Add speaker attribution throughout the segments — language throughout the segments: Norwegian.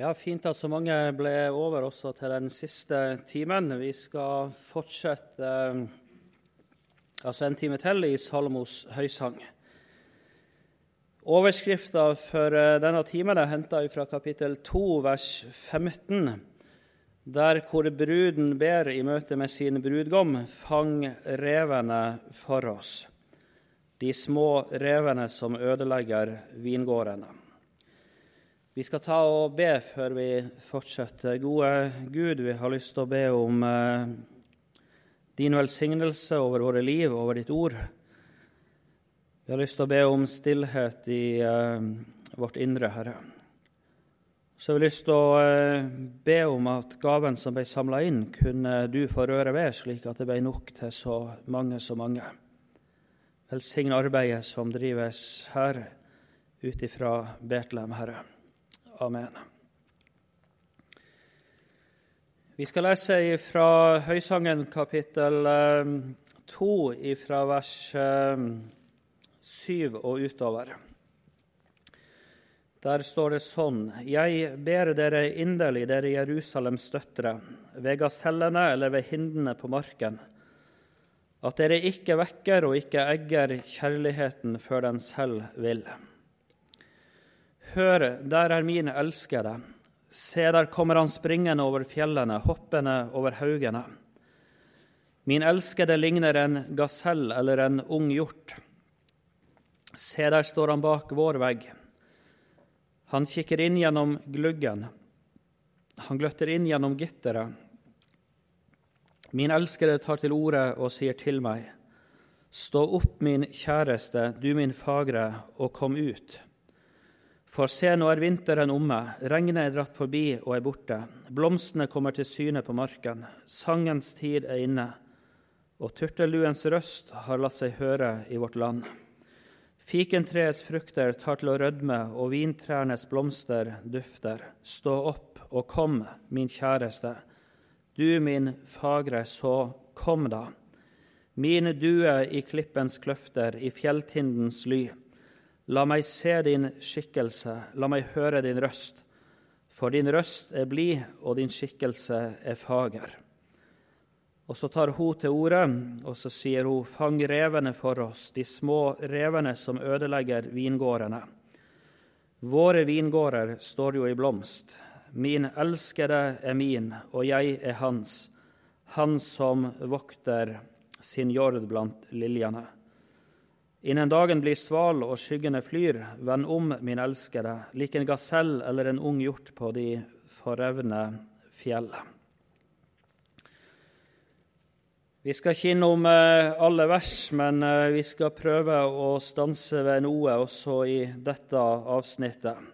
Speaker 1: Ja, Fint at så mange ble over også til den siste timen. Vi skal fortsette eh, altså en time til i Salmos høysang. Overskrifta for eh, denne timen er henta fra kapittel 2, vers 15, der hvor bruden ber i møte med sin brudgom, fang revene for oss, de små revene som ødelegger vingårdene. Vi skal ta og be før vi fortsetter. Gode Gud, vi har lyst til å be om eh, din velsignelse over våre liv, over ditt ord. Vi har lyst til å be om stillhet i eh, vårt indre, Herre. Så har vi lyst til å eh, be om at gaven som ble samla inn, kunne du få røre ved, slik at det ble nok til så mange, så mange. Velsign arbeidet som drives her ut ifra Betlehem, Herre. Amen. Vi skal lese fra Høysangen kapittel 2, eh, fra vers 7 eh, og utover. Der står det sånn.: Jeg ber dere inderlig, dere Jerusalems døtre, ved gasellene eller ved hindene på marken, at dere ikke vekker og ikke egger kjærligheten før den selv vil. Hør, der er min elskede. Se, der kommer han springende over fjellene, hoppende over haugene. Min elskede ligner en gasell eller en ung hjort. Se, der står han bak vår vegg. Han kikker inn gjennom gluggen. Han gløtter inn gjennom gitteret. Min elskede tar til orde og sier til meg, Stå opp, min kjæreste, du min fagre, og kom ut. For se, nå er vinteren omme, regnet er dratt forbi og er borte. Blomstene kommer til syne på marken, sangens tid er inne, og turtelduens røst har latt seg høre i vårt land. Fikentreets frukter tar til å rødme, og vintrærnes blomster dufter. Stå opp og kom, min kjæreste, du min fagre, så kom da. Mine due i klippens kløfter, i fjelltindens ly. La meg se din skikkelse, la meg høre din røst. For din røst er blid, og din skikkelse er fager. Og Så tar hun til orde, og så sier hun, Fang revene for oss, de små revene som ødelegger vingårdene. Våre vingårder står jo i blomst. Min elskede er min, og jeg er hans, han som vokter sin jord blant liljene. Innen dagen blir sval og skyggene flyr, vend om, min elskede, lik en gasell eller en ung hjort på de forrevne fjell. Vi skal ikke innom eh, alle vers, men eh, vi skal prøve å stanse ved noe også i dette avsnittet.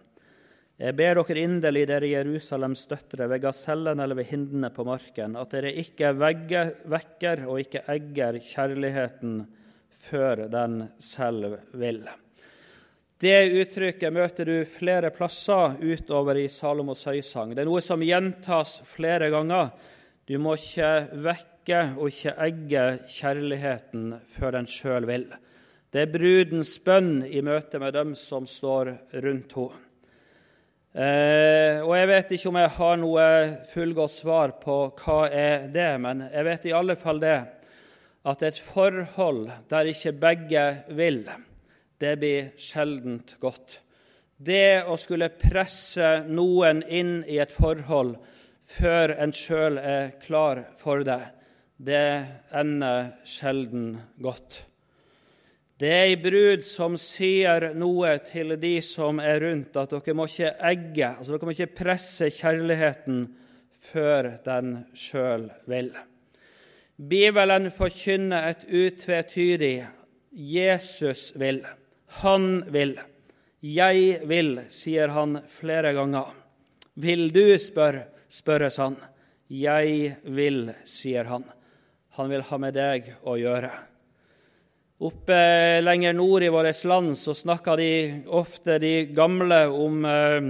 Speaker 1: Jeg ber dere inderlig, dere Jerusalems døtre, ved gasellen eller ved hindene på marken, at dere ikke vekker og ikke egger kjærligheten før den selv vil. Det uttrykket møter du flere plasser utover i Salomos høysang. Det er noe som gjentas flere ganger. Du må ikke vekke og ikke egge kjærligheten før den sjøl vil. Det er brudens bønn i møte med dem som står rundt henne. Eh, og Jeg vet ikke om jeg har noe fullgodt svar på hva er det men jeg vet i alle fall det at et forhold der ikke begge vil, det blir sjeldent godt. Det å skulle presse noen inn i et forhold før en sjøl er klar for det, det ender sjelden godt. Det er ei brud som sier noe til de som er rundt, at dere må ikke egge, altså dere må ikke presse kjærligheten før den sjøl vil. Bibelen forkynner et utvetydig Jesus vil. Han vil. Jeg vil, sier han flere ganger. Vil du, spør, spørres han. Jeg vil, sier han. Han vil ha med deg å gjøre. Oppe lenger nord i vårt land så snakker de ofte, de gamle, om eh,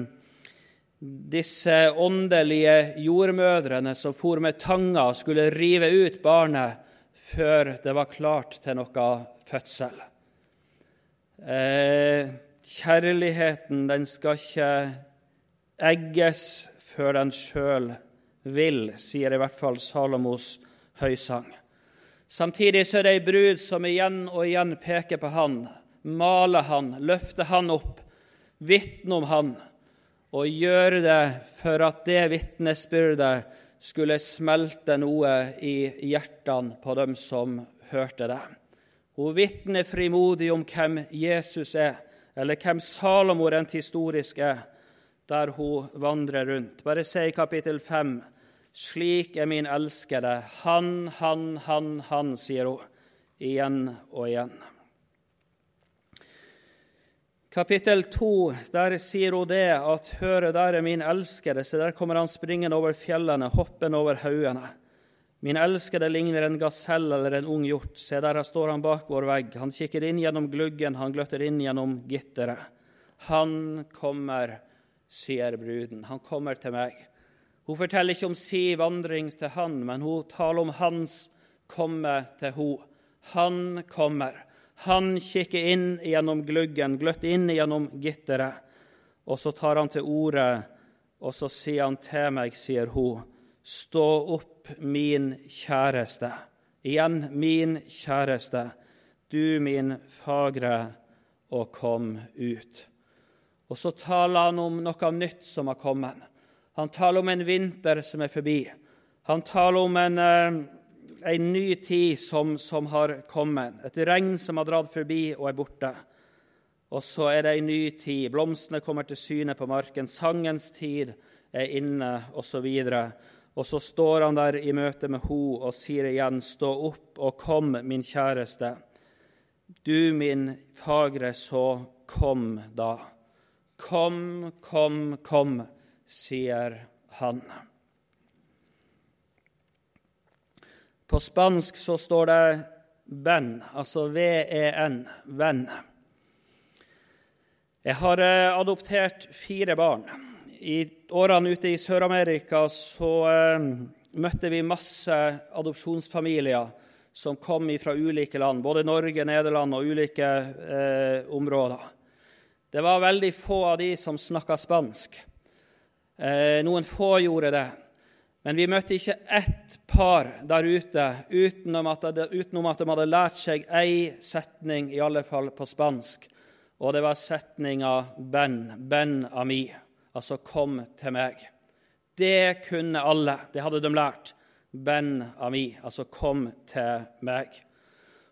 Speaker 1: disse åndelige jordmødrene som for med tanga og skulle rive ut barnet før det var klart til noe fødsel. Eh, kjærligheten den skal ikke egges før den sjøl vil, sier i hvert fall Salomos høysang. Samtidig så er det ei brud som igjen og igjen peker på han, maler han, løfter han opp, vitner om han, og gjør det for at det vitnesbyrdet skulle smelte noe i hjertene på dem som hørte det. Hun vitner frimodig om hvem Jesus er, eller hvem Salomo rent historisk er, der hun vandrer rundt. Bare se i kapittel 5. Slik er min elskede. Han, han, han, han, sier hun igjen og igjen. Kapittel 2, der sier hun det at 'Høre, der er min elskede', se der kommer han springende over fjellene, hoppende over haugene. Min elskede ligner en gasell eller en ung hjort. Se, der står han bak vår vegg. Han kikker inn gjennom gluggen, han gløtter inn gjennom gitteret. Han kommer, sier bruden. Han kommer til meg. Hun forteller ikke om si vandring til han, men hun taler om hans komme til hun. Han kommer. Han kikker inn gjennom gluggen, gløtt inn gjennom gitteret. Og så tar han til orde, og så sier han til meg, sier hun, stå opp min kjæreste. Igjen, min kjæreste, du min fagre, og kom ut. Og så taler han om noe nytt som har kommet. Han taler om en vinter som er forbi. Han taler om en, en ny tid som, som, har kommet, et regn som har dratt forbi og er borte. Og så er det ei ny tid. Blomstene kommer til syne på marken. Sangens tid er inne, osv. Og så står han der i møte med ho og sier igjen, Stå opp og kom, min kjæreste. Du min fagre, så kom da. Kom, kom, kom, sier han. På spansk så står det 'venn', altså V-E-N, venn. Jeg har eh, adoptert fire barn i årene ute i Sør-Amerika så eh, møtte vi masse adopsjonsfamilier som kom fra ulike land, både Norge, Nederland og ulike eh, områder. Det var veldig få av de som snakka spansk. Eh, noen få gjorde det. Men vi møtte ikke ett par der ute utenom at, de, utenom at de hadde lært seg ei setning, i alle fall på spansk. Og det var setninga 'Ben, ben ami' altså 'kom til meg'. Det kunne alle, det hadde de lært. Ben ami, altså 'kom til meg'.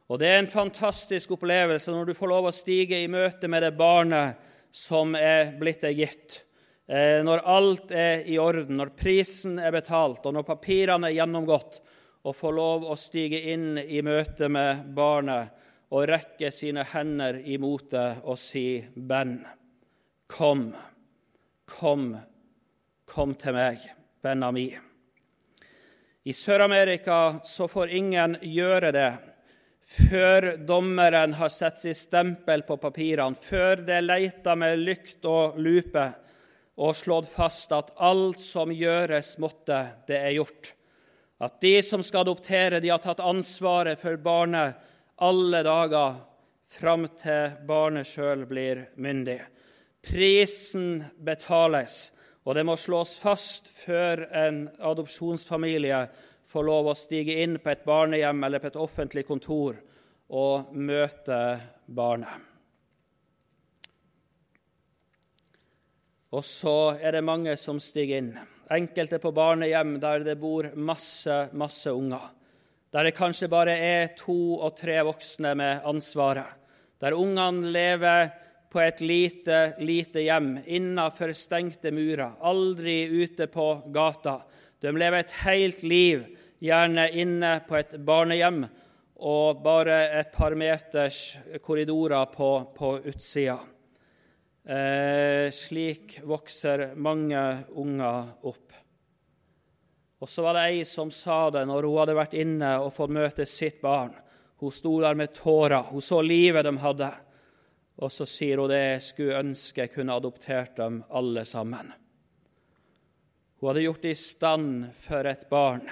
Speaker 1: Og Det er en fantastisk opplevelse når du får lov å stige i møte med det barnet som er blitt deg gitt. Eh, når alt er i orden, når prisen er betalt, og når papirene er gjennomgått, og får lov å stige inn i møte med barnet og rekke sine hender imot det og si 'Ben, kom'. Kom, kom til meg, benna mi. I Sør-Amerika så får ingen gjøre det før dommeren har satt sitt stempel på papirene, før det er leita med lykt og lupe og slått fast at alt som gjøres måtte, det er gjort. At de som skal adoptere, de har tatt ansvaret for barnet alle dager fram til barnet sjøl blir myndig. Prisen betales, og det må slås fast før en adopsjonsfamilie får lov å stige inn på et barnehjem eller på et offentlig kontor og møte barnet. Og så er det mange som stiger inn. Enkelte på barnehjem der det bor masse, masse unger. Der det kanskje bare er to og tre voksne med ansvaret. Der ungene lever på et lite, lite hjem innenfor stengte murer, aldri ute på gata. De lever et helt liv, gjerne inne på et barnehjem og bare et par meters korridorer på, på utsida. Eh, slik vokser mange unger opp. Og så var det ei som sa det når hun hadde vært inne og fått møte sitt barn. Hun sto der med tårer. Hun så livet de hadde. Og så sier hun det jeg skulle ønske jeg kunne adoptert dem alle sammen. Hun hadde gjort det i stand for et barn,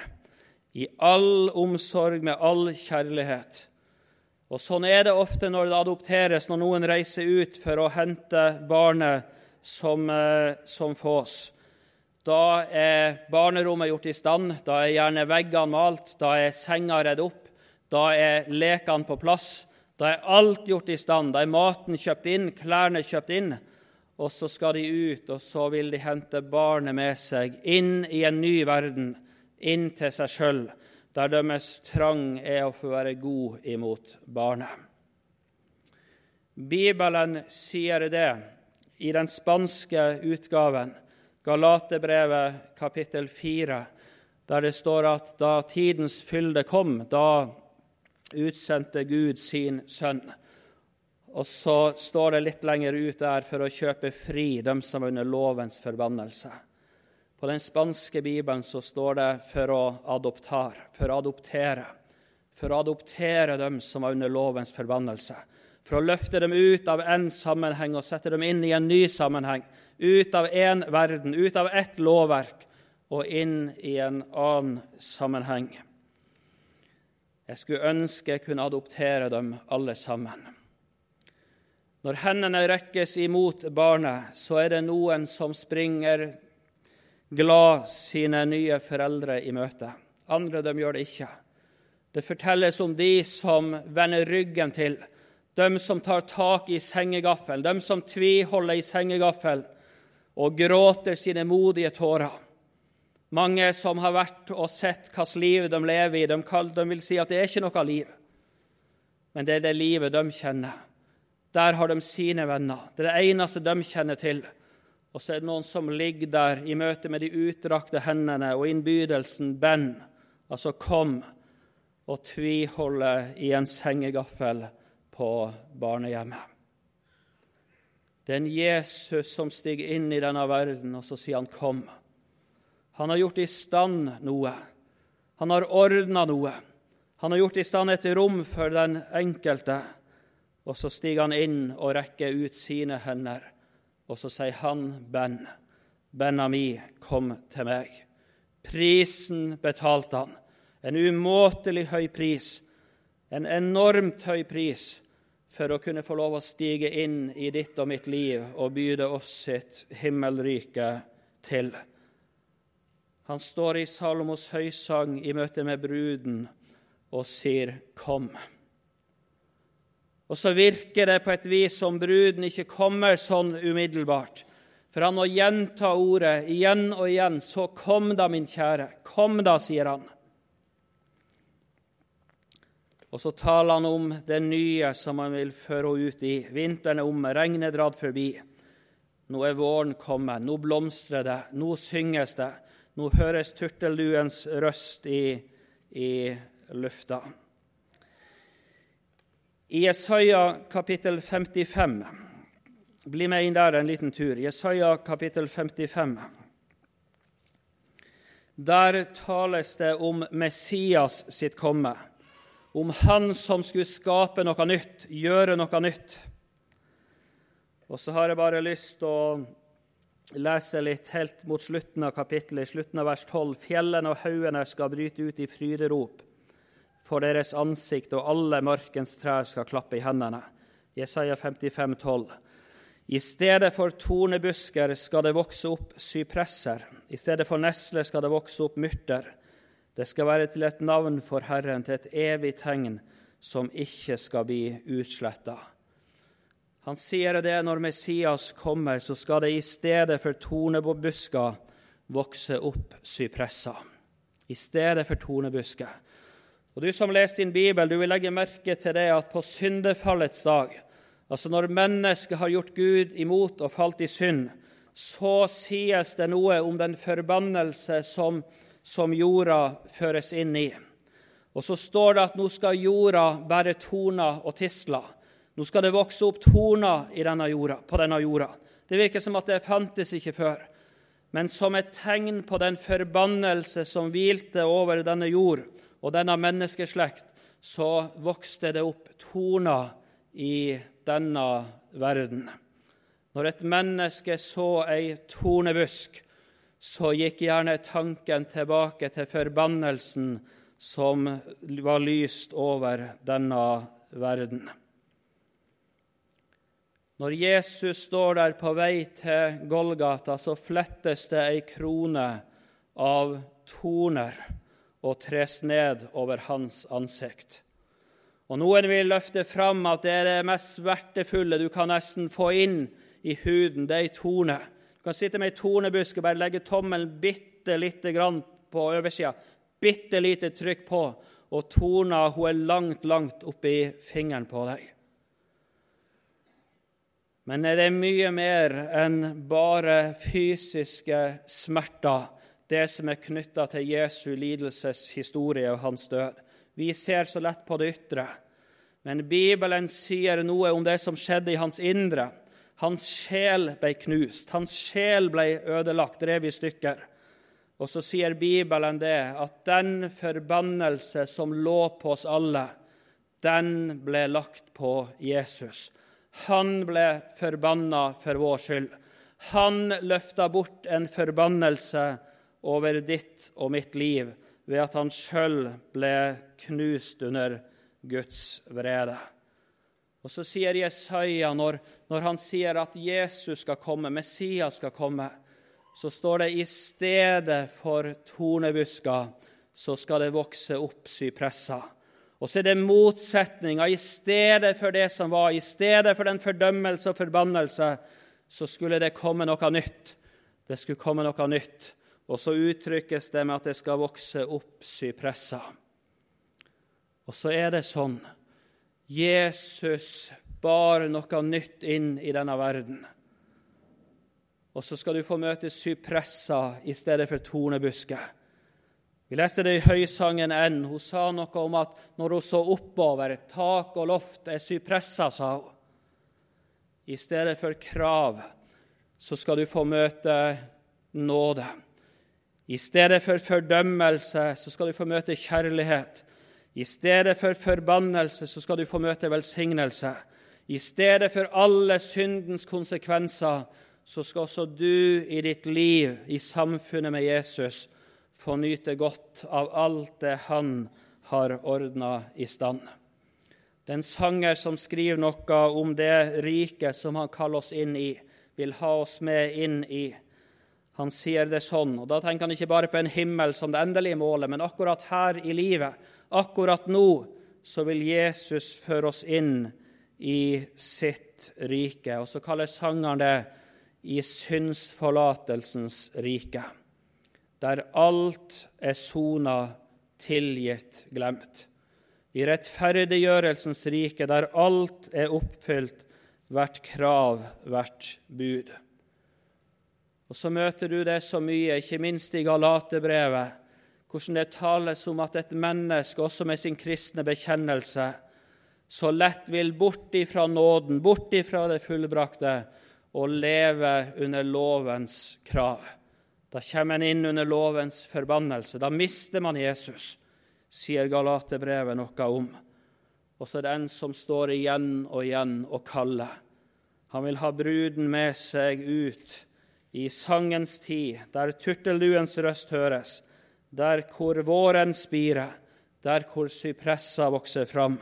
Speaker 1: i all omsorg, med all kjærlighet. Og Sånn er det ofte når det adopteres, når noen reiser ut for å hente barnet som, eh, som fås. Da er barnerommet gjort i stand, da er gjerne veggene malt, da er senga redd opp, da er lekene på plass. Da er alt gjort i stand, da er maten kjøpt inn, klærne kjøpt inn. Og så skal de ut, og så vil de hente barnet med seg inn i en ny verden, inn til seg sjøl, der deres trang er å få være god imot barnet. Bibelen sier det i den spanske utgaven, Galatebrevet kapittel 4, der det står at da tidens fylde kom, da utsendte Gud sin sønn. Og så står det litt lenger ut der for å kjøpe fri dem som er under lovens forbannelse. På den spanske bibelen så står det 'for å adoptar', for å adoptere. For å adoptere dem som er under lovens forbannelse. For å løfte dem ut av en sammenheng og sette dem inn i en ny sammenheng. Ut av én verden, ut av ett lovverk og inn i en annen sammenheng. Jeg skulle ønske jeg kunne adoptere dem alle sammen. Når hendene rekkes imot barnet, så er det noen som springer glad sine nye foreldre i møte. Andre de gjør det ikke. Det fortelles om de som vender ryggen til, de som tar tak i sengegaffelen, de som tviholder i sengegaffelen og gråter sine modige tårer. Mange som har vært og sett hvilket liv de lever i, de, de vil si at det er ikke noe liv. Men det er det livet de kjenner. Der har de sine venner. Det er det eneste de kjenner til. Og så er det noen som ligger der i møte med de utdrakte hendene og innbydelsen 'Ben', altså 'kom', og tviholder i en sengegaffel på barnehjemmet. Det er en Jesus som stiger inn i denne verden, og så sier han 'kom'. Han har gjort i stand noe. Han har ordna noe. Han har gjort i stand et rom for den enkelte. Og så stiger han inn og rekker ut sine hender, og så sier han, Ben, benna mi, kom til meg. Prisen betalte han. En umåtelig høy pris, en enormt høy pris, for å kunne få lov å stige inn i ditt og mitt liv og byde oss sitt himmelrike til. Han står i Salomos høysang i møte med bruden og sier 'Kom'. Og så virker det på et vis som bruden ikke kommer sånn umiddelbart. For han må gjenta ordet igjen og igjen. 'Så kom da, min kjære. Kom da', sier han. Og så taler han om det nye som han vil føre henne ut i. Vinteren er omme, regnet er dratt forbi. Nå er våren kommet, nå blomstrer det, nå synges det. Nå høres turtelduens røst i, i lufta. I Jesaja kapittel 55 Bli med inn der en liten tur. Jesaja kapittel 55. Der tales det om Messias sitt komme, om Han som skulle skape noe nytt, gjøre noe nytt. Og så har jeg bare lyst til å lese litt helt mot slutten av kapittelet, slutten av vers 12. Fjellene og haugene skal bryte ut i fryderop for deres ansikt, og alle mørkens trær skal klappe i hendene. Jesaja 55, 12. I stedet for tornebusker skal det vokse opp sypresser. I stedet for nesler skal det vokse opp myrter. Det skal være til et navn for Herren, til et evig tegn som ikke skal bli utsletta. Han sier det når Messias kommer, så skal det i stedet for tornebusker vokse opp sypresser. I stedet for tornebusker. Og Du som leser din bibel, du vil legge merke til det at på syndefallets dag, altså når mennesket har gjort Gud imot og falt i synd, så sies det noe om den forbannelse som, som jorda føres inn i. Og så står det at nå skal jorda bære torner og tisler. Nå skal det vokse opp torner denne jorda, på denne jorda. Det virker som at det fantes ikke før. Men som et tegn på den forbannelse som hvilte over denne jord og denne menneskeslekt, så vokste det opp torner i denne verden. Når et menneske så ei tornebusk, så gikk gjerne tanken tilbake til forbannelsen som var lyst over denne verden. Når Jesus står der på vei til Golgata, så flettes det ei krone av torner og tres ned over hans ansikt. Og Noen vil løfte fram at det er det mest smertefulle du kan nesten få inn i huden. Det er ei torne. Du kan sitte med ei tornebusk og bare legge tommelen bitte lite grann på oversida. Bitte lite trykk på, og torna hun er langt, langt oppi fingeren på deg. Men det er mye mer enn bare fysiske smerter, det som er knytta til Jesu lidelseshistorie og hans død. Vi ser så lett på det ytre, men Bibelen sier noe om det som skjedde i hans indre. Hans sjel ble knust, hans sjel ble ødelagt, revet i stykker. Og så sier Bibelen det at den forbannelse som lå på oss alle, den ble lagt på Jesus. Han ble forbanna for vår skyld. Han løfta bort en forbannelse over ditt og mitt liv ved at han sjøl ble knust under Guds vrede. Og Så sier Jesaja, når, når han sier at Jesus skal komme, Messias skal komme, så står det i stedet for tornebusker så skal det vokse opp sypresser. Og så er det motsetninga. I stedet for det som var, i stedet for den fordømmelse og forbannelse, så skulle det komme noe nytt. Det skulle komme noe nytt. Og så uttrykkes det med at det skal vokse opp sypresser. Og så er det sånn Jesus bar noe nytt inn i denne verden. Og så skal du få møte sypresser i stedet for tornebusker. Vi leste det i Høysangen N. Hun sa noe om at når hun så oppover, tak og loft er sypresser, sa hun. I stedet for krav så skal du få møte nåde. I stedet for fordømmelse så skal du få møte kjærlighet. I stedet for forbannelse så skal du få møte velsignelse. I stedet for alle syndens konsekvenser så skal også du i ditt liv, i samfunnet med Jesus, få nyte godt av alt det Han har ordna i stand. Den sanger som skriver noe om det riket som han kaller oss inn i, vil ha oss med inn i. Han sier det sånn, og da tenker han ikke bare på en himmel som det endelige målet, men akkurat her i livet, akkurat nå, så vil Jesus føre oss inn i sitt rike. Og så kaller sangeren det i syndsforlatelsens rike der alt er sona, tilgitt, glemt. I rettferdiggjørelsens rike, der alt er oppfylt, hvert krav, hvert bud. Og Så møter du det så mye, ikke minst i Galaterbrevet, hvordan det tales om at et menneske, også med sin kristne bekjennelse, så lett vil bort ifra nåden, bort ifra det fullbrakte, og leve under lovens krav. Da kommer en inn under lovens forbannelse. Da mister man Jesus, sier Galaterbrevet noe om. Og så er det en som står igjen og igjen og kaller. Han vil ha bruden med seg ut i sangens tid, der turtelduens røst høres, der hvor våren spirer, der hvor sypressa vokser fram,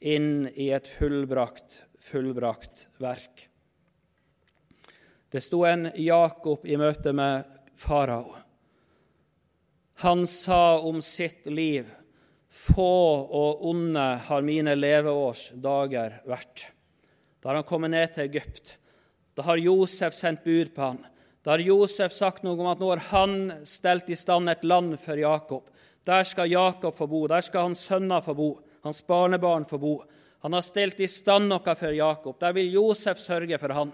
Speaker 1: inn i et fullbrakt, fullbrakt verk. Det sto en Jakob i møte med farao. Han sa om sitt liv få og onde har mine leveårs dager vært. Da han kommet ned til Egypt. Da har Josef sendt bud på han. Da har Josef sagt noe om at nå har han stelt i stand et land for Jakob. Der skal Jakob få bo, der skal hans sønner få bo, hans barnebarn få bo. Han har stelt i stand noe for Jakob. Der vil Josef sørge for han.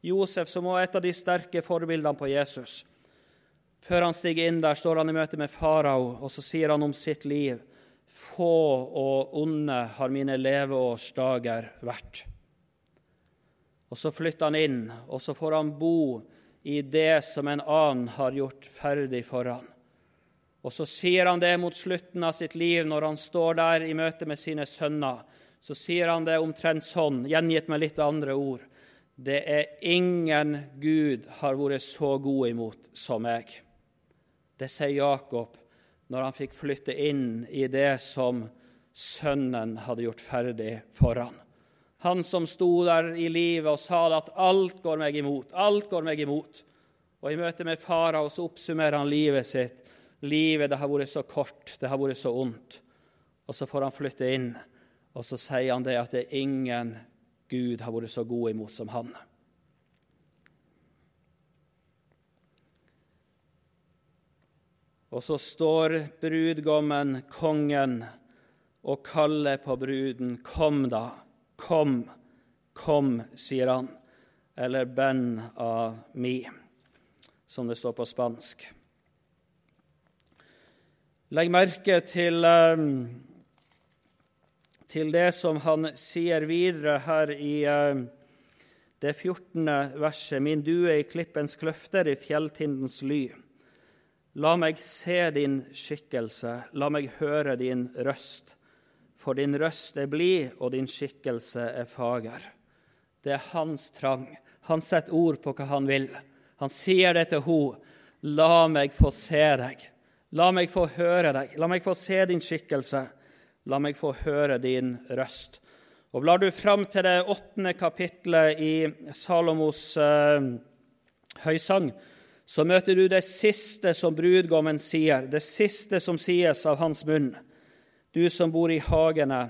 Speaker 1: Josef, som var et av de sterke forbildene på Jesus. Før han stiger inn der, står han i møte med farao, og så sier han om sitt liv Få og onde har mine leveårsdager vært. Og så flytter han inn, og så får han bo i det som en annen har gjort ferdig for han. Og så sier han det mot slutten av sitt liv, når han står der i møte med sine sønner. Så sier han det omtrent sånn, gjengitt med litt andre ord. Det er ingen Gud har vært så god imot som meg. Det sier Jakob når han fikk flytte inn i det som sønnen hadde gjort ferdig for han. Han som sto der i livet og sa at alt går meg imot, alt går meg imot. Og i møte med fara og så oppsummerer han livet sitt. Livet det har vært så kort, det har vært så ondt. Og så får han flytte inn, og så sier han det at det er ingen Gud har vært så god imot som han. Og så står brudgommen, kongen, og kaller på bruden. Kom, da. Kom, kom, sier han. Eller ben av mi, som det står på spansk. Legg merke til, ehm, til det som han sier videre her i ehm, det 14. verset. Min due i klippens kløfter, i fjelltindens ly. La meg se din skikkelse, la meg høre din røst. For din røst er blid, og din skikkelse er fager. Det er hans trang. Han setter ord på hva han vil. Han sier det til henne. La meg få se deg. La meg få høre deg. La meg få se din skikkelse. La meg få høre din røst. Og Blar du fram til det åttende kapitlet i Salomos eh, høysang, så møter du det siste som brudgommen sier, det siste som sies av hans munn du som bor i hagene,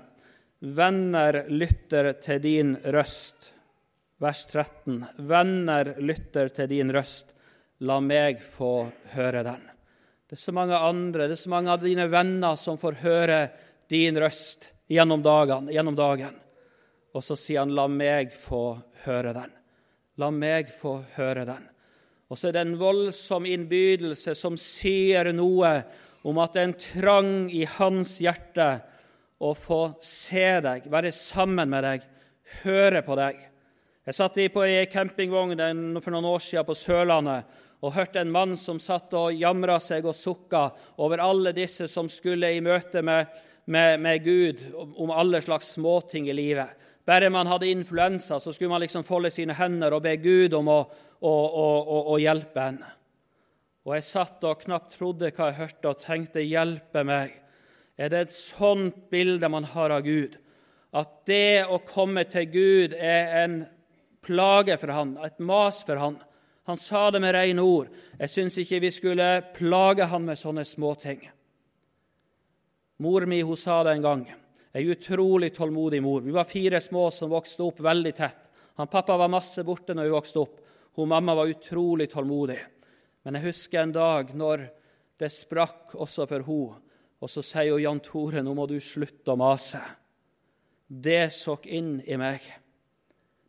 Speaker 1: venner lytter til din røst. Vers 13. Venner lytter til din røst. La meg få høre den. Det er så mange andre, det er så mange av dine venner som får høre din røst gjennom, dagen, gjennom dagen. Og så sier han, 'La meg få høre den'. La meg få høre den. Og så er det en voldsom innbydelse som sier noe om at det er en trang i hans hjerte å få se deg, være sammen med deg, høre på deg. Jeg satt på ei campingvogn for noen år siden på Sørlandet og hørte en mann som satt og jamra seg og sukka over alle disse som skulle i møte med, med, med Gud om alle slags småting i livet. Bare man hadde influensa, så skulle man liksom folde sine hender og be Gud om å, å, å, å hjelpe henne. Og jeg satt og knapt trodde hva jeg hørte, og tenkte 'hjelpe meg'. Er det et sånt bilde man har av Gud? At det å komme til Gud er en plage for han, et mas for han. Han sa det med rene ord. Jeg syns ikke vi skulle plage han med sånne småting. Mor mi hun sa det en gang. Ei utrolig tålmodig mor. Vi var fire små som vokste opp veldig tett. Han Pappa var masse borte når vi vokste opp. Hun Mamma var utrolig tålmodig. Men jeg husker en dag når det sprakk også for henne. Og så sier hun, 'Jan Tore, nå må du slutte å mase.' Det såk inn i meg.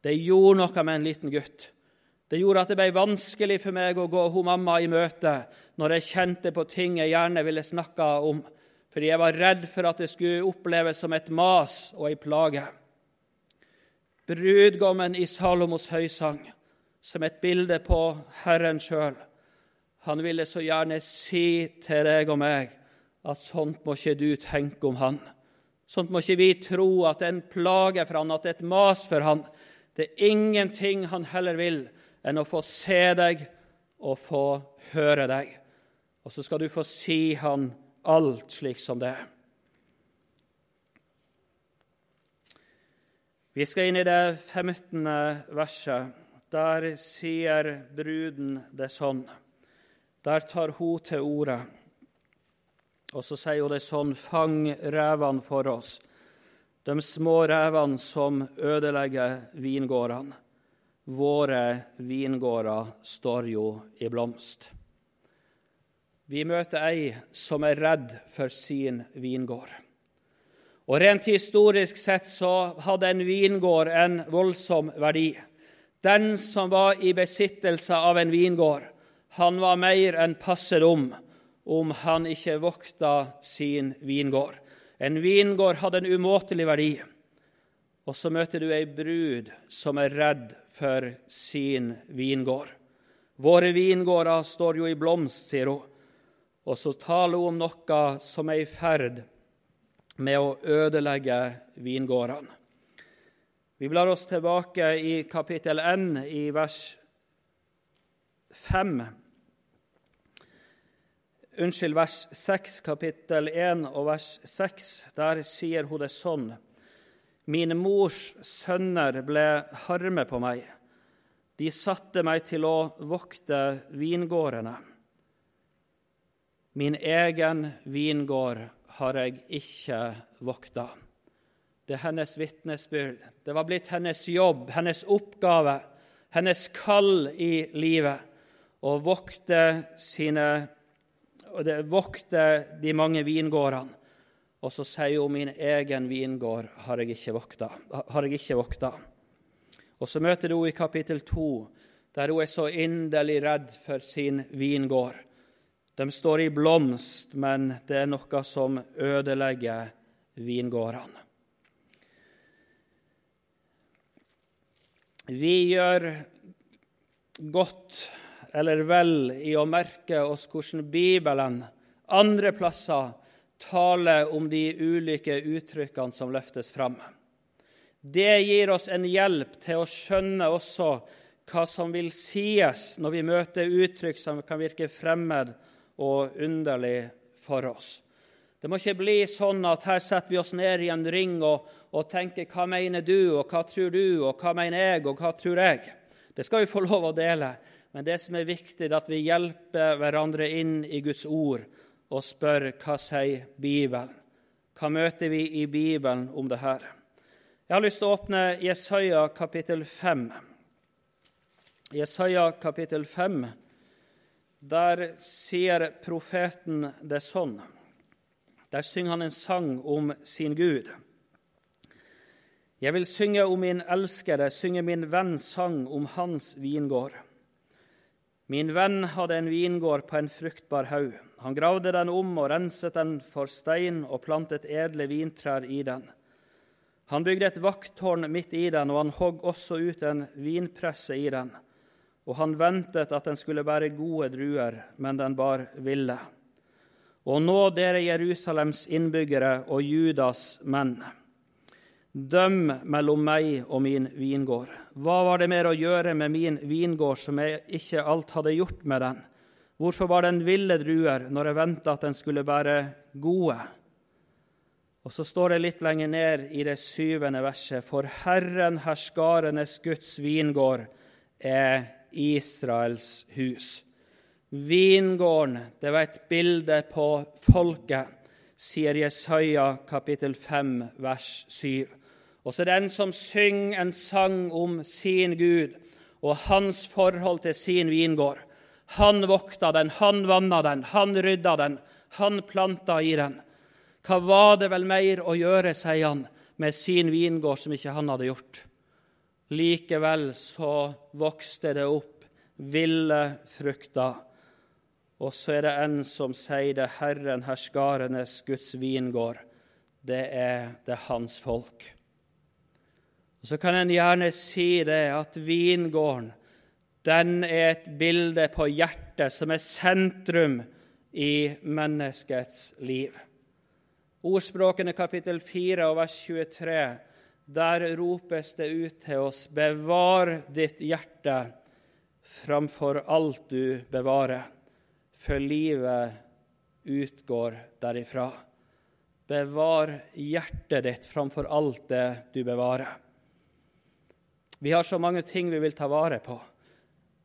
Speaker 1: Det gjorde noe med en liten gutt. Det gjorde at det ble vanskelig for meg å gå hun mamma i møte når jeg kjente på ting jeg gjerne ville snakke om, fordi jeg var redd for at det skulle oppleves som et mas og ei plage. Brudgommen i Salomos høysang, som et bilde på Herren sjøl, han ville så gjerne si til deg og meg at sånt må ikke du tenke om han. Sånt må ikke vi tro at det er en plage for han, at det er et mas for han. Det er ingenting han heller vil enn å få se deg og få høre deg. Og så skal du få si han alt slik som det er. Vi skal inn i det 15. verset. Der sier bruden det sånn. Der tar hun til orde, og så sier hun det sånn Fang revene for oss, de små revene som ødelegger vingårdene. Våre vingårder står jo i blomst. Vi møter ei som er redd for sin vingård. Og Rent historisk sett så hadde en vingård en voldsom verdi. Den som var i besittelse av en vingård, han var mer enn passet om om han ikke vokta sin vingård. En vingård hadde en umåtelig verdi. Og så møter du ei brud som er redd for sin vingård. Våre vingårder står jo i blomst, sier hun. Og så taler hun om noe som er i ferd med å ødelegge vingårdene. Vi blar oss tilbake i kapittel 1, i vers 5 unnskyld, vers 6, kapittel 1 og vers 6. Der sier hun det sånn. Min mors sønner ble harme på meg. De satte meg til å vokte vingårdene. Min egen vingård har jeg ikke vokta. Det er hennes vitnesbyrd. Det var blitt hennes jobb, hennes oppgave, hennes kall i livet å vokte, sine, vokte de mange vingårdene. Og så sier hun min egen vingård har jeg ikke vokta. Har jeg ikke vokta. Og så møter du henne i kapittel 2, der hun er så inderlig redd for sin vingård. De står i blomst, men det er noe som ødelegger vingårdene. Vi gjør godt eller vel i å merke oss hvordan Bibelen andre plasser taler om de ulike uttrykkene som løftes fram. Det gir oss en hjelp til å skjønne også hva som vil sies når vi møter uttrykk som kan virke fremmed og underlig for oss. Det må ikke bli sånn at her setter vi oss ned i en ring og, og tenker 'Hva mener du?' og 'Hva tror du?' og 'Hva mener jeg?' og 'Hva tror jeg?' Det skal vi få lov å dele. Men det som er viktig, er at vi hjelper hverandre inn i Guds ord og spør hva sier Bibelen. Hva møter vi i Bibelen om det her? Jeg har lyst til å åpne Jesaja kapittel 5. Jesaja kapittel 5, der sier profeten det sånn. Der synger han en sang om sin Gud. Jeg vil synge om min elskede, synge min venns sang om hans vingård. Min venn hadde en vingård på en fruktbar haug. Han gravde den om og renset den for stein og plantet edle vintrær i den. Han bygde et vakttårn midt i den, og han hogg også ut en vinpresse i den. Og han ventet at den skulle bære gode druer, men den bar ville. Og nå, dere Jerusalems innbyggere og Judas menn, døm mellom meg og min vingård. Hva var det mer å gjøre med min vingård som jeg ikke alt hadde gjort med den? Hvorfor var den ville druer når jeg venta at den skulle være gode? Og så står det litt lenger ned i det syvende verset.: For Herren herskarenes Guds vingård er Israels hus. Vingården, det var et bilde på folket, sier Jesaja kapittel 5, vers 7. Og så den som synger en sang om sin Gud og hans forhold til sin vingård. Han vokta den, han vanna den, han rydda den, han planta i den. Hva var det vel mer å gjøre, sier han, med sin vingård som ikke han hadde gjort? Likevel så vokste det opp ville frukter. Og så er det en som sier det Herren herskarenes Guds vingård. Det er det hans folk. Og Så kan en gjerne si det at vingården den er et bilde på hjertet som er sentrum i menneskets liv. Ordspråkene kapittel 4 og vers 23, der ropes det ut til oss:" Bevar ditt hjerte framfor alt du bevarer, for livet utgår derifra. Bevar hjertet ditt framfor alt det du bevarer. Vi har så mange ting vi vil ta vare på.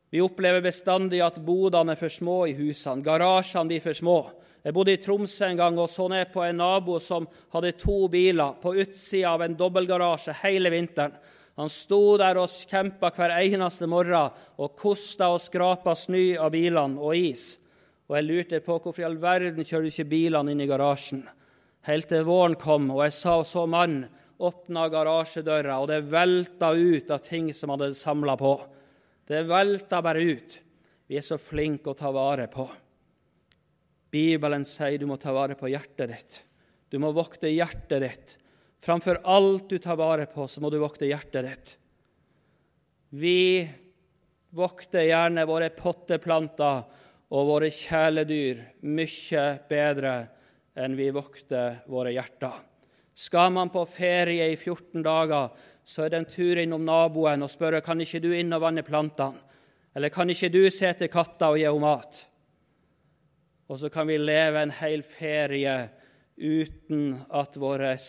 Speaker 1: Vi opplever bestandig at bodene er for små i husene, garasjene blir for små. Jeg bodde i Tromsø en gang og så ned på en nabo som hadde to biler på utsida av en dobbeltgarasje hele vinteren. Han sto der og kjempa hver eneste morgen og kosta og skrapa snø av bilene og is. Og jeg lurte på hvorfor i all verden kjører du ikke bilene inn i garasjen. Helt til våren kom, og jeg sa så mann åpna garasjedøra, og det velta ut av ting som hadde samla på. Det velta bare ut. Vi er så flinke å ta vare på. Bibelen sier du må ta vare på hjertet ditt. Du må vokte hjertet ditt. Framfor alt du tar vare på, så må du vokte hjertet ditt. Vi vokter gjerne våre potteplanter og våre kjæledyr mye bedre enn vi vokter våre hjerter. Skal man på ferie i 14 dager, så er det en tur innom naboen og spørre kan ikke du inn og vanne plantene. Eller kan ikke du se til katta og gi henne mat? Og så kan vi leve en hel ferie uten at vårt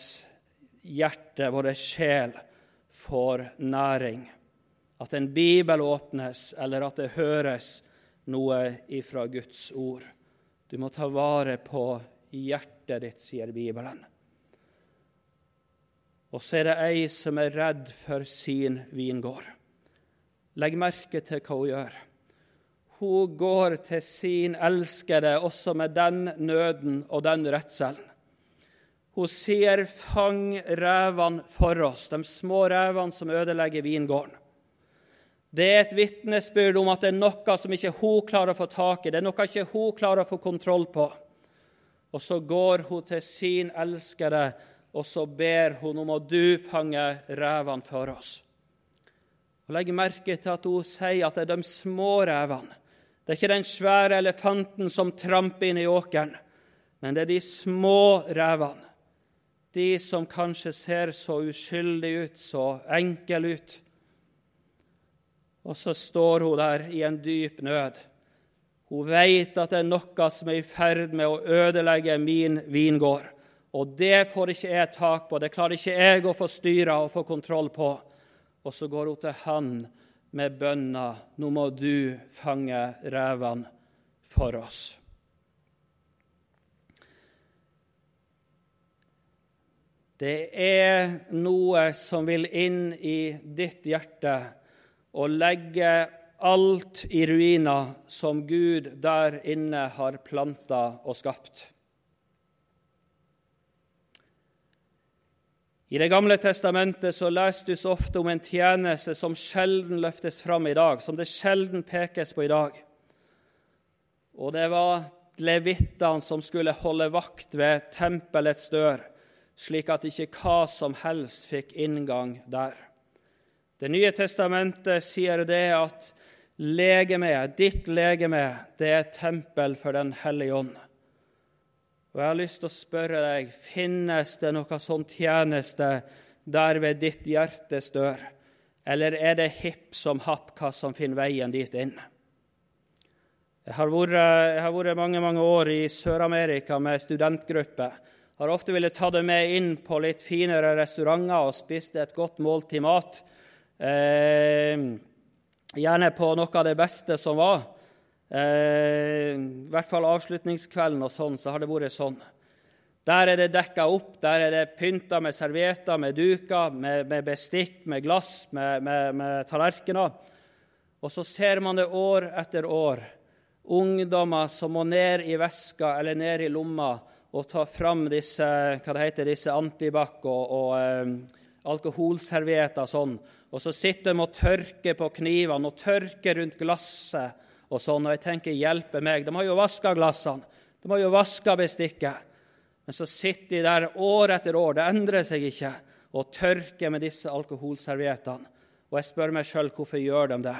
Speaker 1: hjerte, vår sjel, får næring. At en bibel åpnes, eller at det høres noe ifra Guds ord. Du må ta vare på hjertet ditt, sier Bibelen. Og så er det ei som er redd for sin vingård. Legg merke til hva hun gjør. Hun går til sin elskede også med den nøden og den redselen. Hun sier, 'Fang revene for oss', de små revene som ødelegger vingården. Det er et vitnesbyrd om at det er noe som ikke hun klarer å få tak i, det er noe ikke hun klarer å få kontroll på. Og så går hun til sin elskede, og så ber hun om at du fanger revene for oss. Og Legg merke til at hun sier at det er de små revene. Det er ikke den svære elefanten som tramper inn i åkeren, men det er de små revene. De som kanskje ser så uskyldige ut, så enkle ut. Og så står hun der i en dyp nød. Hun vet at det er noe som er i ferd med å ødelegge min vingård. Og det får ikke jeg tak på, det klarer ikke jeg å få styre og få kontroll på. Og så går hun til han med bønna nå må du fange revene for oss. Det er noe som vil inn i ditt hjerte og legge alt i ruiner som Gud der inne har planta og skapt. I Det gamle testamentet så leser du så ofte om en tjeneste som sjelden løftes fram i dag, som det sjelden pekes på i dag. Og det var levittene som skulle holde vakt ved tempelets dør, slik at ikke hva som helst fikk inngang der. Det nye testamentet sier det at legeme, ditt legeme, det er tempel for Den hellige ånd. Og Jeg har lyst til å spørre deg finnes det noe sånn tjeneste der ved ditt hjertes dør, eller er det hipp som happ hva som finner veien dit inn? Jeg har vært, jeg har vært mange mange år i Sør-Amerika med studentgruppe. Har ofte villet ta det med inn på litt finere restauranter og spist et godt måltid mat. Eh, gjerne på noe av det beste som var. Eh, I hvert fall avslutningskvelden og sånn, så har det vært sånn. Der er det dekka opp, der er det pynta med servietter, med duker, med, med bestikk, med glass, med, med, med tallerkener. Og så ser man det år etter år. Ungdommer som må ned i veska eller ned i lomma og ta fram disse, hva det heter, disse antibac og, og eh, alkoholservietter og sånn. Og så sitter de og tørker på knivene og tørker rundt glasset og sånn. Og jeg tenker, hjelpe meg. De har jo vaska glassene, de har jo vaska bestikket. Men så sitter de der år etter år, det endrer seg ikke, og tørker med disse alkoholserviettene. Og jeg spør meg sjøl hvorfor gjør de det.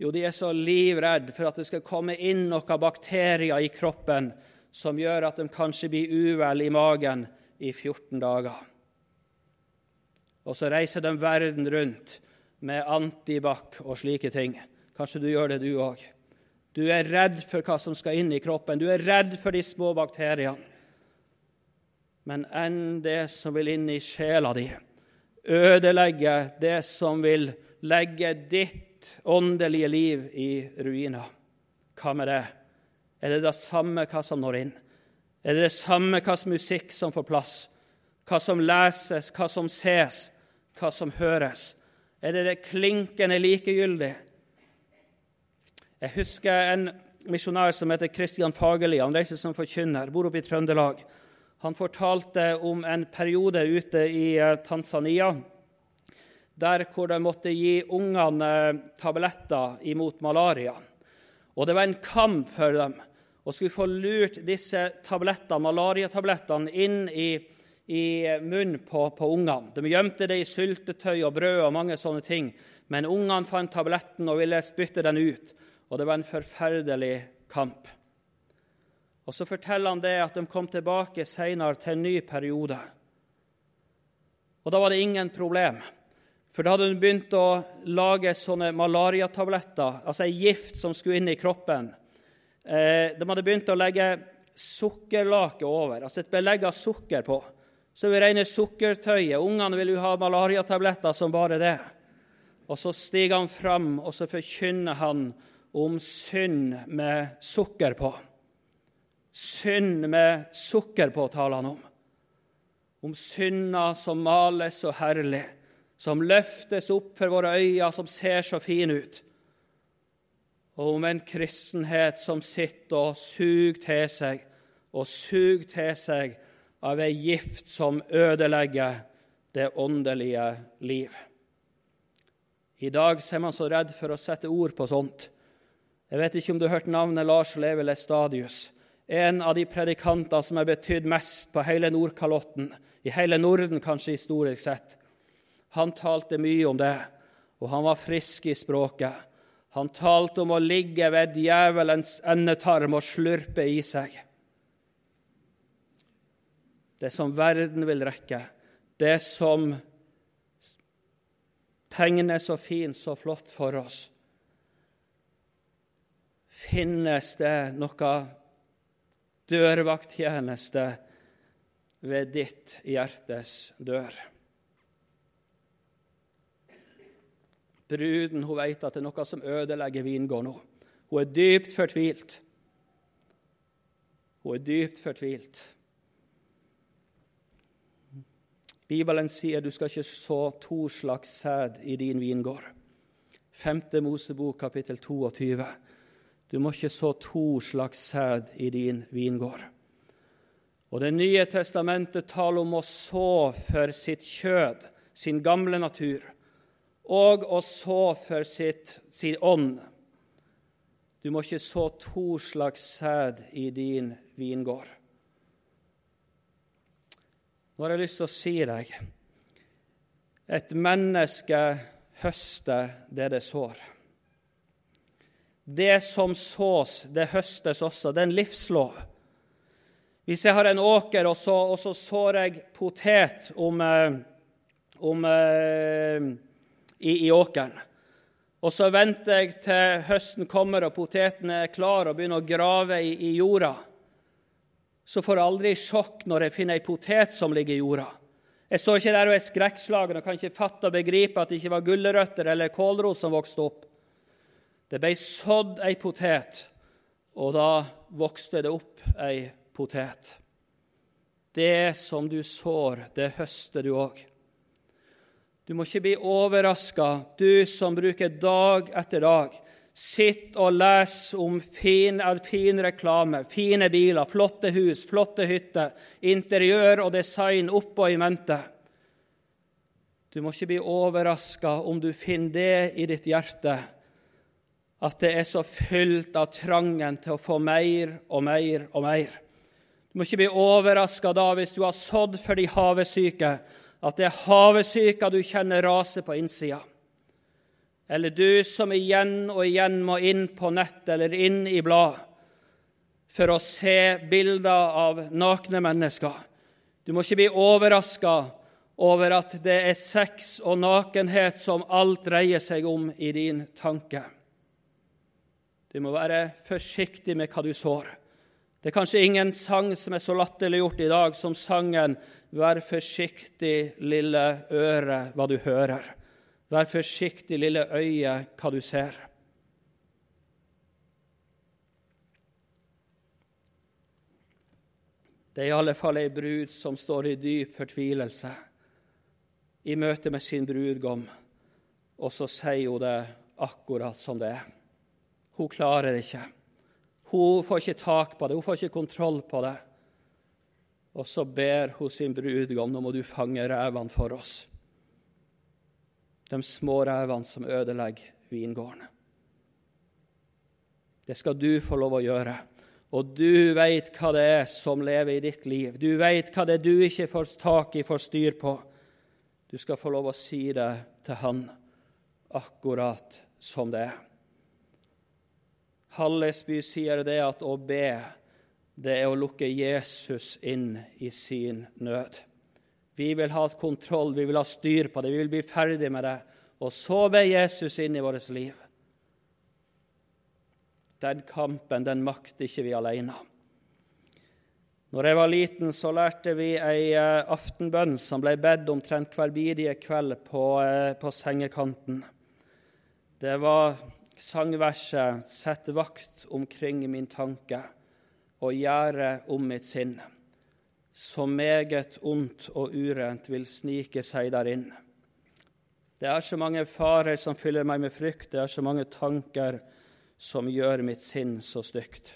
Speaker 1: Jo, de er så livredde for at det skal komme inn noen bakterier i kroppen som gjør at de kanskje blir uvel i magen i 14 dager. Og så reiser de verden rundt med antibac og slike ting. Kanskje du gjør det, du òg. Du er redd for hva som skal inn i kroppen. Du er redd for de små bakteriene. Men enn det som vil inn i sjela di, ødelegge det som vil legge ditt åndelige liv i ruiner. Hva med det? Er det det samme hva som når inn? Er det det samme hva som musikk som får plass? Hva som leses, hva som ses, hva som høres? Er det det klinkende likegyldig? Jeg husker en misjonær som heter Kristian Fagerli. Han reiser som forkynner, bor oppe i Trøndelag. Han fortalte om en periode ute i eh, Tanzania der hvor de måtte gi ungene eh, tabletter imot malaria. Og det var en kamp for dem å skulle få lurt disse tablettene, malariatablettene inn i, i munnen på, på, ungene. De gjemte det i syltetøy og brød og mange sånne ting. Men ungene fant tabletten og ville spytte den ut og det var en forferdelig kamp. Og Så forteller han det at de kom tilbake senere til en ny periode. Og Da var det ingen problem, for da hadde de begynt å lage sånne malariatabletter, altså ei gift som skulle inn i kroppen. Eh, de hadde begynt å legge sukkerlake over, altså et belegg av sukker på, Så vi regner sukkertøyet. Ungene vil jo ha malariatabletter som bare det. Og så stiger han fram, og så forkynner han om synd med sukker på. Synd med sukker på taler han om. Om synda som males så herlig, som løftes opp for våre øyne, som ser så fin ut. Og om en kristenhet som sitter og suger til seg og suger til seg av ei gift som ødelegger det åndelige liv. I dag er man så redd for å sette ord på sånt. Jeg vet ikke om du har hørt navnet Lars Leve Lestadius, en av de predikanter som har betydd mest på hele Nordkalotten, i hele Norden kanskje historisk sett. Han talte mye om det, og han var frisk i språket. Han talte om å ligge ved djevelens endetarm og slurpe i seg det som verden vil rekke, det som tegner så fint, så flott for oss. Finnes det noe dørvakttjeneste ved ditt hjertes dør? Bruden hun vet at det er noe som ødelegger vingården. Hun er dypt fortvilt. Hun er dypt fortvilt. Bibelen sier du skal ikke så to slags sæd i din vingård. 5. Mosebok kapittel 22. Du må ikke så to slags sæd i din vingård. Og Det nye testamentet taler om å så for sitt kjød, sin gamle natur, og å så for sitt, sin ånd. Du må ikke så to slags sæd i din vingård. Nå har jeg lyst til å si deg et menneske høster det det sår. Det som sås, det høstes også. Det er en livslov. Hvis jeg har en åker, og så, og så sår jeg potet om, eh, om, eh, i, i, åkeren, og så venter jeg til høsten kommer og poteten er klar og begynner å grave i, i jorda, så får jeg aldri sjokk når jeg finner ei potet som ligger i jorda. Jeg står ikke der og er skrekkslagen og kan ikke fatte og begripe at det ikke var gulrøtter eller kålrot som vokste opp. Det ble sådd ei potet, og da vokste det opp ei potet. Det som du sår, det høster du òg. Du må ikke bli overraska, du som bruker dag etter dag Sitt og les om fin, fin, reklame, fine biler, flotte hus, flotte hytter, interiør og design oppå i mente. Du må ikke bli overraska om du finner det i ditt hjerte, at det er så fylt av trangen til å få mer og mer og mer. Du må ikke bli overraska da hvis du har sådd for de havesyke, at det er havesyka du kjenner rase på innsida eller du som igjen og igjen må inn på nett eller inn i blad for å se bilder av nakne mennesker. Du må ikke bli overraska over at det er sex og nakenhet som alt dreier seg om i din tanke. Du må være forsiktig med hva du sår. Det er kanskje ingen sang som er så latterliggjort i dag som sangen 'Vær forsiktig, lille øre, hva du hører'. Vær forsiktig, lille øye, hva du ser. Det er i alle fall ei brud som står i dyp fortvilelse i møte med sin brudgom, og så sier hun det akkurat som det er. Hun klarer det ikke. Hun får ikke tak på det, hun får ikke kontroll på det. Og så ber hun sin brudgom nå må du fange revene for oss de små revene som ødelegger vingården. Det skal du få lov å gjøre. Og du veit hva det er som lever i ditt liv. Du veit hva det er du ikke får tak i, får styr på. Du skal få lov å si det til han akkurat som det er. Hallesby sier det at å be, det er å lukke Jesus inn i sin nød. Vi vil ha kontroll, vi vil ha styr på det, vi vil bli ferdig med det. Og så ber Jesus inn i vårt liv. Den kampen den makter ikke vi alene. Når jeg var liten, så lærte vi ei eh, aftenbønn som ble bedt omtrent hver bidige kveld på, eh, på sengekanten. Det var sangverset 'Sett vakt omkring min tanke og gjøre om mitt sinn', så meget ondt og urent vil snike seg der inn. Det er så mange farer som fyller meg med frykt, det er så mange tanker som gjør mitt sinn så stygt.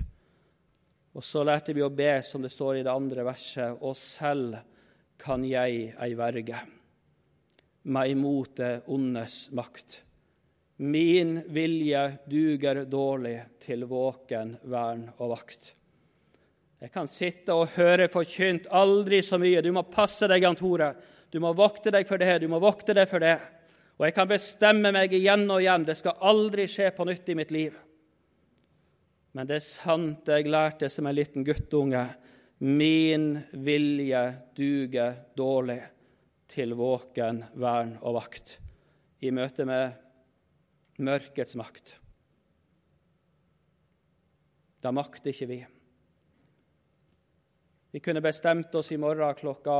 Speaker 1: Og så lærte vi å be, som det står i det andre verset, og selv kan jeg ei verge meg imot det ondes makt. Min vilje duger dårlig til våken, vern og vakt. Jeg kan sitte og høre forkynt aldri så mye. Du må passe deg, Jan Tore. Du må vokte deg for det, du må vokte deg for det. Og jeg kan bestemme meg igjen og igjen. Det skal aldri skje på nytt i mitt liv. Men det er sant jeg lærte som en liten guttunge. Min vilje duger dårlig til våken, vern og vakt i møte med mørkets makt. Da makter ikke vi. Vi kunne bestemt oss i morgen klokka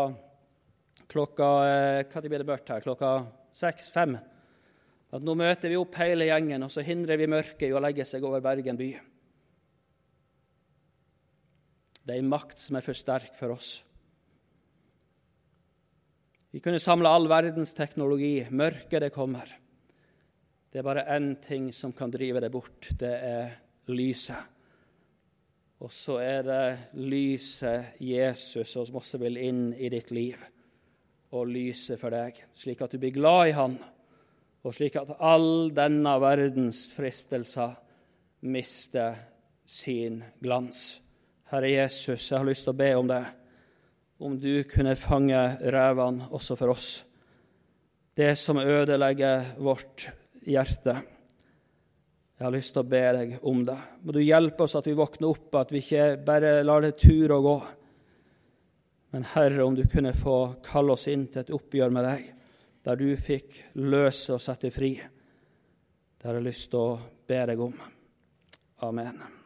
Speaker 1: klokka eh, hva blir det mørkt her? Klokka seks-fem. At nå møter vi opp hele gjengen, og så hindrer vi mørket i å legge seg over Bergen by. Det er en makt som er for sterk for oss. Vi kunne samle all verdens teknologi. Mørket, det kommer. Det er bare én ting som kan drive deg bort. Det er lyset. Og så er det lyset Jesus som også vil inn i ditt liv og lyse for deg, slik at du blir glad i Han, og slik at all denne verdens fristelser mister sin glans. Herre Jesus, jeg har lyst til å be om det, om du kunne fange revene også for oss, det som ødelegger vårt hjerte. Jeg har lyst til å be deg om det. Må du hjelpe oss at vi våkner opp, at vi ikke bare lar det ture og gå. Men Herre, om du kunne få kalle oss inn til et oppgjør med deg, der du fikk løse og sette fri. Det har jeg lyst til å be deg om. Amen.